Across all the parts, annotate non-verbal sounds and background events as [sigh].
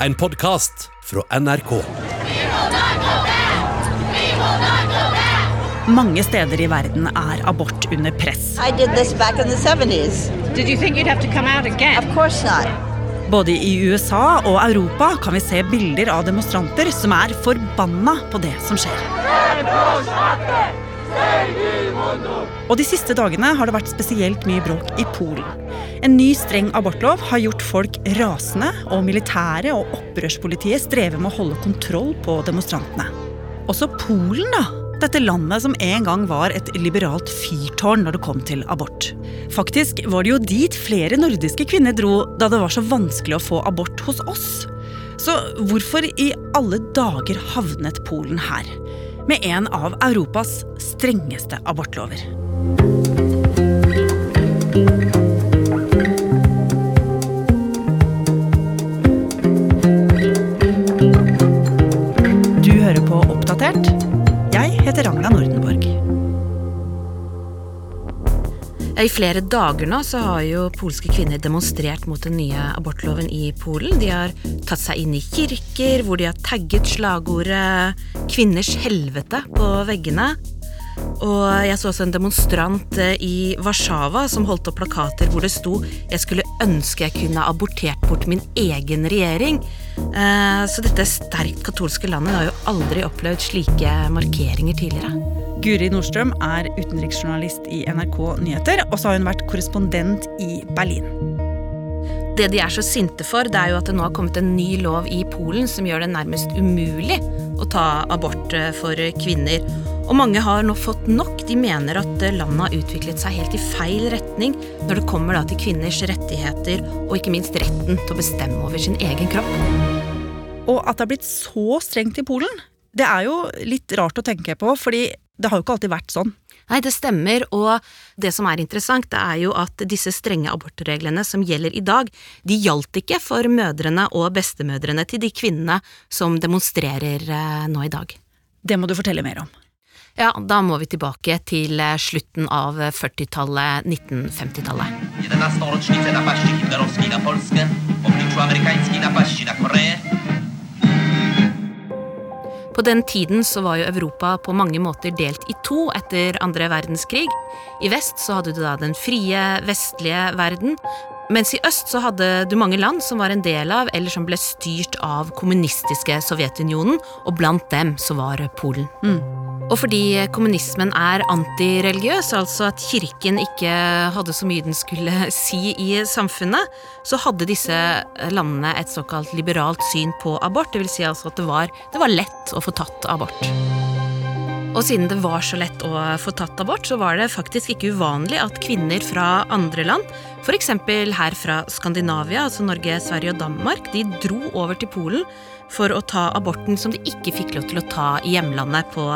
en podkast fra NRK. Mange steder i verden er abort under press. I did this back in the 70s. Did you think you'd have to come out again? Of course not. Både i USA og Europa kan vi se bilder av demonstranter som er forbanna på det som skjer. Og De siste dagene har det vært spesielt mye bråk i Polen. En ny streng abortlov har gjort folk rasende, og militæret og opprørspolitiet strever med å holde kontroll på demonstrantene. Også Polen, da. Dette landet som en gang var et liberalt fyrtårn når det kom til abort. Faktisk var det jo dit flere nordiske kvinner dro da det var så vanskelig å få abort hos oss. Så hvorfor i alle dager havnet Polen her? Med en av Europas strengeste abortlover. I flere dager nå så har jo polske kvinner demonstrert mot den nye abortloven i Polen. De har tatt seg inn i kirker, hvor de har tagget slagordet 'kvinners helvete' på veggene. Og jeg så også en demonstrant eh, i Warszawa som holdt opp plakater hvor det sto 'Jeg skulle ønske jeg kunne abortert bort min egen regjering'. Eh, Så dette sterkt katolske landet har jo aldri opplevd slike markeringer tidligere. Guri Nordstrøm er utenriksjournalist i NRK Nyheter, og så har hun vært korrespondent i Berlin. Det de er så sinte for, det er jo at det nå har kommet en ny lov i Polen som gjør det nærmest umulig å ta abort eh, for kvinner. Og mange har nå fått nok. De mener at eh, landet har utviklet seg helt i feil retning når det kommer da til kvinners rettigheter og ikke minst retten til å bestemme over sin egen kropp. Og at det har blitt så strengt i Polen, det er jo litt rart å tenke på, fordi det har jo ikke alltid vært sånn. Nei, det stemmer, og det som er interessant, det er jo at disse strenge abortreglene som gjelder i dag, de gjaldt ikke for mødrene og bestemødrene til de kvinnene som demonstrerer eh, nå i dag. Det må du fortelle mer om. Ja, da må vi tilbake til eh, slutten av 40-tallet, 1950-tallet. 11 rocznicę napaści hitlerowskiej na Polskę, w obliczu amerykańskiej napaści na Koreę, På den tiden så var jo Europa på mange måter delt i to etter andre verdenskrig. I vest så hadde du da den frie, vestlige verden, mens i øst så hadde du mange land som var en del av, eller som ble styrt av kommunistiske Sovjetunionen, og blant dem så var Polen. Og fordi kommunismen er antireligiøs, altså at kirken ikke hadde så mye den skulle [laughs] si i samfunnet, så hadde disse landene et såkalt liberalt syn på abort. Det vil si altså at det var, det var lett å få tatt abort. Og siden det var så lett å få tatt abort, så var det faktisk ikke uvanlig at kvinner fra andre land, f.eks. her fra Skandinavia, altså Norge, Sverige og Danmark, de dro over til Polen for å ta aborten som de ikke fikk lov til å ta i hjemlandet på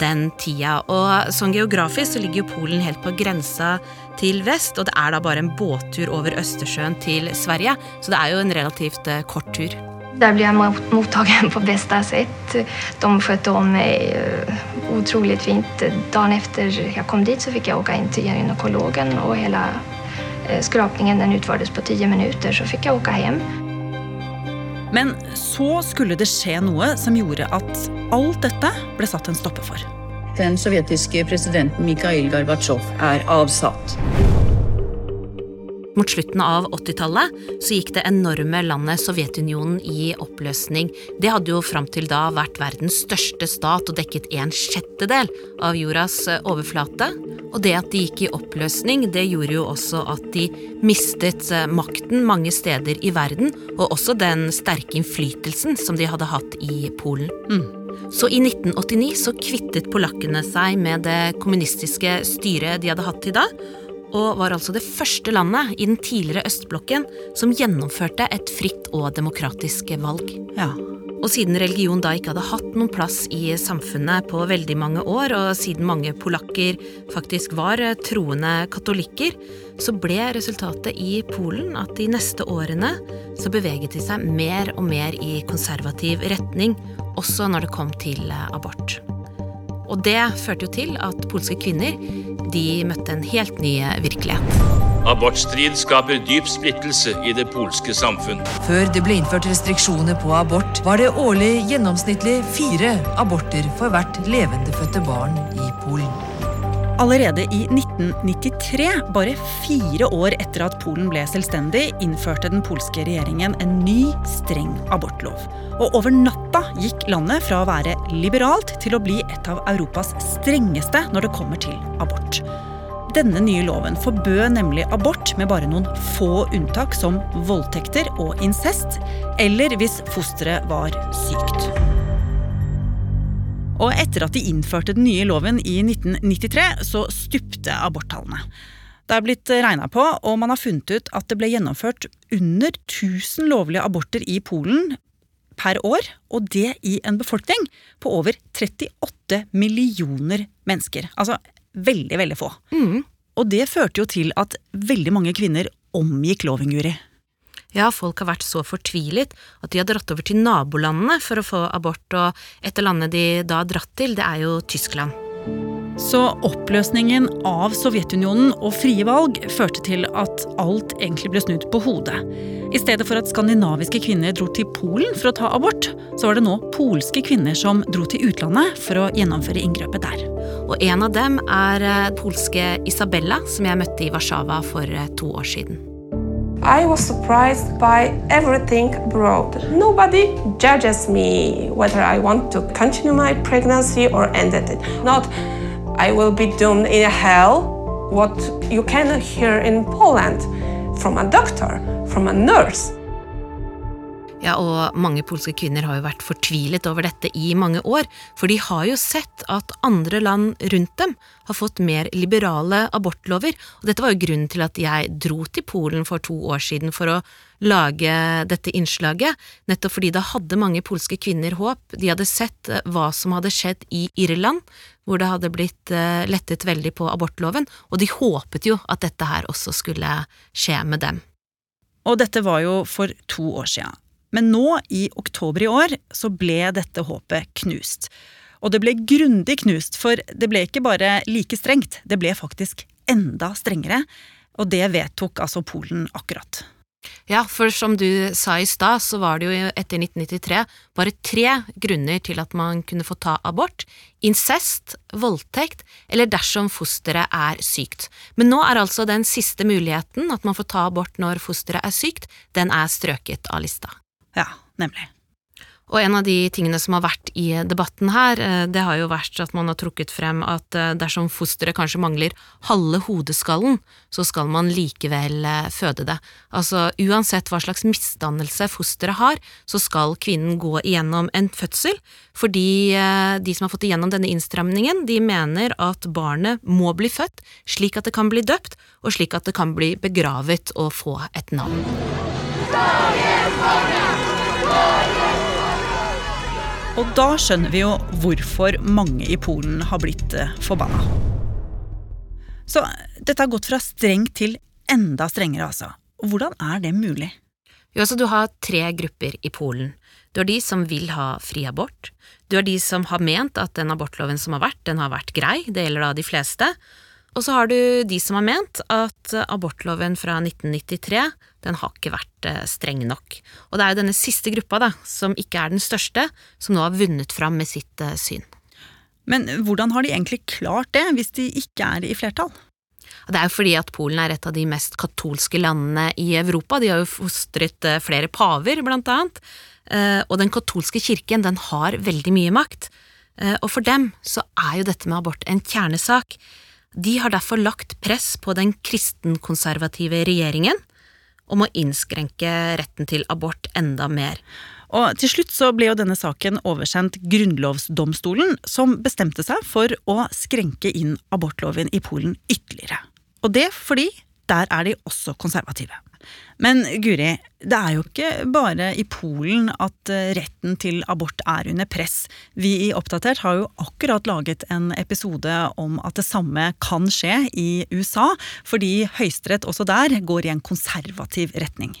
den tida. Og sånn geografisk så ligger jo Polen helt på grensa til vest, og det er da bare en båttur over Østersjøen til Sverige, så det er jo en relativt eh, kort tur. Der ble jeg mot- mottagen på beste sett. De fødte om meg utrolig fint. Dagen efter jeg kom dit så fikk jeg åka inn til gynekologen og hela eh, skrapningen den utfördes på ti minutter, så fikk jeg åka hjem. Men så skulle det skje noe som gjorde at alt dette ble satt en stopper for. Den sovjetiske presidenten Mikhail Gorbatsjov er avsatt. Mot slutten av 80-tallet så gikk det enorme landet Sovjetunionen i oppløsning. Det hadde jo fram til da vært verdens største stat og dekket en sjettedel av jordas eh, overflate. Og det at de gikk i oppløsning, det gjorde jo også at de mistet eh, makten mange steder i verden, og også den sterke innflytelsen som de hadde hatt i Polen. Så i 1989 så kvittet polakkene seg med det kommunistiske styret de hadde hatt til da, og var altså det første landet i den tidligere østblokken som gjennomførte et fritt og demokratisk valg. Ja. Og siden religion da ikke hadde hatt noen plass i samfunnet på veldig mange år, og siden mange polakker faktisk var troende katolikker, så ble resultatet i Polen at de neste årene så beveget de seg mer og mer i konservativ retning, også når det kom til abort. Og det førte jo til at polske kvinner de møtte en helt ny virkelighet. Abortstrid skaper dyp splittelse i det polske samfunn. Før det ble innført restriksjoner på abort, var det årlig gjennomsnittlig fire aborter for hvert levendefødte barn i Polen. Allerede i 1993, bare fire år etter at Polen ble selvstendig, innførte den polske regjeringen en ny, streng abortlov. Og over natta gikk landet fra å være liberalt til å bli et av Europas strengeste når det kommer til abort. Denne nye loven forbød nemlig abort med bare noen få unntak, som voldtekter og incest, eller hvis fosteret var sykt. Og etter at de innførte den nye loven i 1993, så stupte aborttallene. Det er blitt regna på, og man har funnet ut at det ble gjennomført under 1000 lovlige aborter i Polen per år, og det i en befolkning på over 38 millioner mennesker. Altså veldig, veldig få. Mm. Og det førte jo til at veldig mange kvinner omgikk loven, Guri. Ja, folk har vært så fortvilet at de har dratt over til nabolandene for å få abort, og et av landene de da har dratt til, det er jo Tyskland. Så oppløsningen av Sovjetunionen og frie valg førte til at alt egentlig ble snudd på hodet. I stedet for at skandinaviske kvinner dro til Polen for å ta abort, så var det nå polske kvinner som dro til utlandet for å gjennomføre inngrepet der. Og en av dem er eh, polske Isabella, som jeg møtte i Warszawa for eh, to år siden. I was surprised by everything abroad. Nobody judges me whether I want to continue my pregnancy or end it. Not I will be doomed in hell, what you can hear in Poland from a doctor, from a nurse. Ja, og mange polske kvinner har jo vært fortvilet over dette i mange år, for de har jo sett at andre land rundt dem har fått mer liberale abortlover, og dette var jo grunnen til at jeg dro til Polen for to år siden for å lage dette innslaget, nettopp fordi da hadde mange polske kvinner håp, de hadde sett eh, hva som hadde skjedd i Irland, hvor det hadde blitt eh, lettet veldig på abortloven, og de håpet jo at dette her også skulle skje med dem. Og dette var jo for to år sia. Men nå, i oktober i år, så ble dette håpet knust. Og det ble grundig knust, for det ble ikke bare like strengt, det ble faktisk enda strengere. Og det vedtok altså Polen akkurat. Ja, for som du sa i stad, så var det jo etter 1993 bare tre grunner til at man kunne få ta abort. Incest, voldtekt eller dersom fosteret er sykt. Men nå er altså den siste muligheten, at man får ta abort når fosteret er sykt, den er strøket av lista. Ja, nemlig. Og en av de tingene som har vært i debatten her, eh, det har jo vært at man har trukket frem at eh, dersom fosteret kanskje mangler halve hodeskallen, så skal man likevel eh, føde det. Altså uansett hva slags misdannelse fosteret har, så skal kvinnen gå igjennom en fødsel, fordi de som har fått igjennom denne innstramningen, de mener at barnet må bli født slik at det kan bli døpt, og slik at det kan bli begravet og få et navn. Og da skjønner vi jo hvorfor mange i Polen har blitt eh, forbanna. Så dette har gått fra strengt til enda strengere, altså. Hvordan er det mulig? Jo, altså Du har tre grupper i Polen. Du har de som vil ha fri abort. Du har de som har ment at den abortloven som har vært, den har vært grei. Det gjelder da de fleste. Og så har du de som har ment at abortloven fra 1993 den har ikke vært eh, streng nok. Og det er jo denne siste gruppa, da, som ikke er den største, som nå har vunnet fram med sitt eh, syn. Men hvordan har de egentlig klart det, hvis de ikke er i flertall? Det er jo fordi at Polen er et av de mest katolske landene i Europa. De har jo fostret eh, flere paver, blant annet. Og den katolske kirken, den har veldig mye makt. Og for dem så er jo dette med abort en kjernesak. De har derfor lagt press på den kristenkonservative regjeringen om å innskrenke retten til abort enda mer. Og Til slutt så ble jo denne saken oversendt Grunnlovsdomstolen, som bestemte seg for å skrenke inn abortloven i Polen ytterligere. Og det fordi der er de også konservative. Men Guri, det er jo ikke bare i Polen at eh, retten til abort er under press. Vi i Oppdatert har jo akkurat laget en episode om at det samme kan skje i USA, fordi høyesterett også der går i en konservativ retning.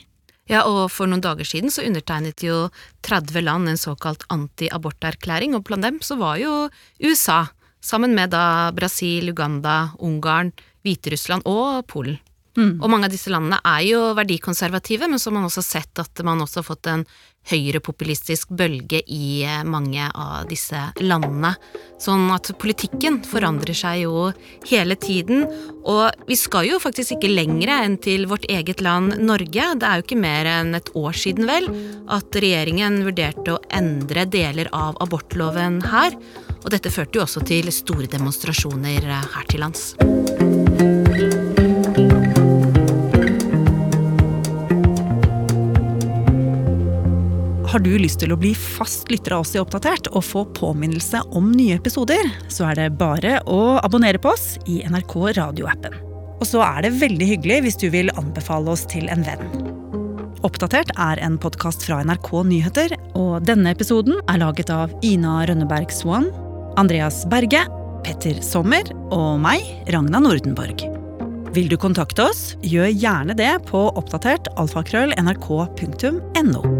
Ja, og for noen dager siden så undertegnet jo 30 land en såkalt anti-aborterklæring, og blant dem så var jo USA, sammen med da Brasil, Uganda, Ungarn, Hviterussland og Polen. Og mange av disse landene er jo verdikonservative, men så har man også sett at man også har fått en høyrepopulistisk bølge i eh, mange av disse landene. Sånn at politikken forandrer seg jo hele tiden. Og vi skal jo faktisk ikke lenger enn til vårt eget land Norge. Det er jo ikke mer enn et år siden, vel, at regjeringen vurderte å endre deler av abortloven her. Og dette førte jo også til store demonstrasjoner eh, her til lands. Har du lyst til å bli fast lytter av oss i Oppdatert og få påminnelse om nye episoder, så er det bare å abonnere på oss i NRK radioappen. Og så er det veldig hyggelig hvis du vil anbefale oss til en venn. Oppdatert er en podkast fra NRK Nyheter, og denne episoden er laget av Ina Rønneberg Swan, Andreas Berge, Petter Sommer og meg, Ragna Nordenborg. Vil du kontakte oss, gjør gjerne det på oppdatert alfakrøll nrk.no.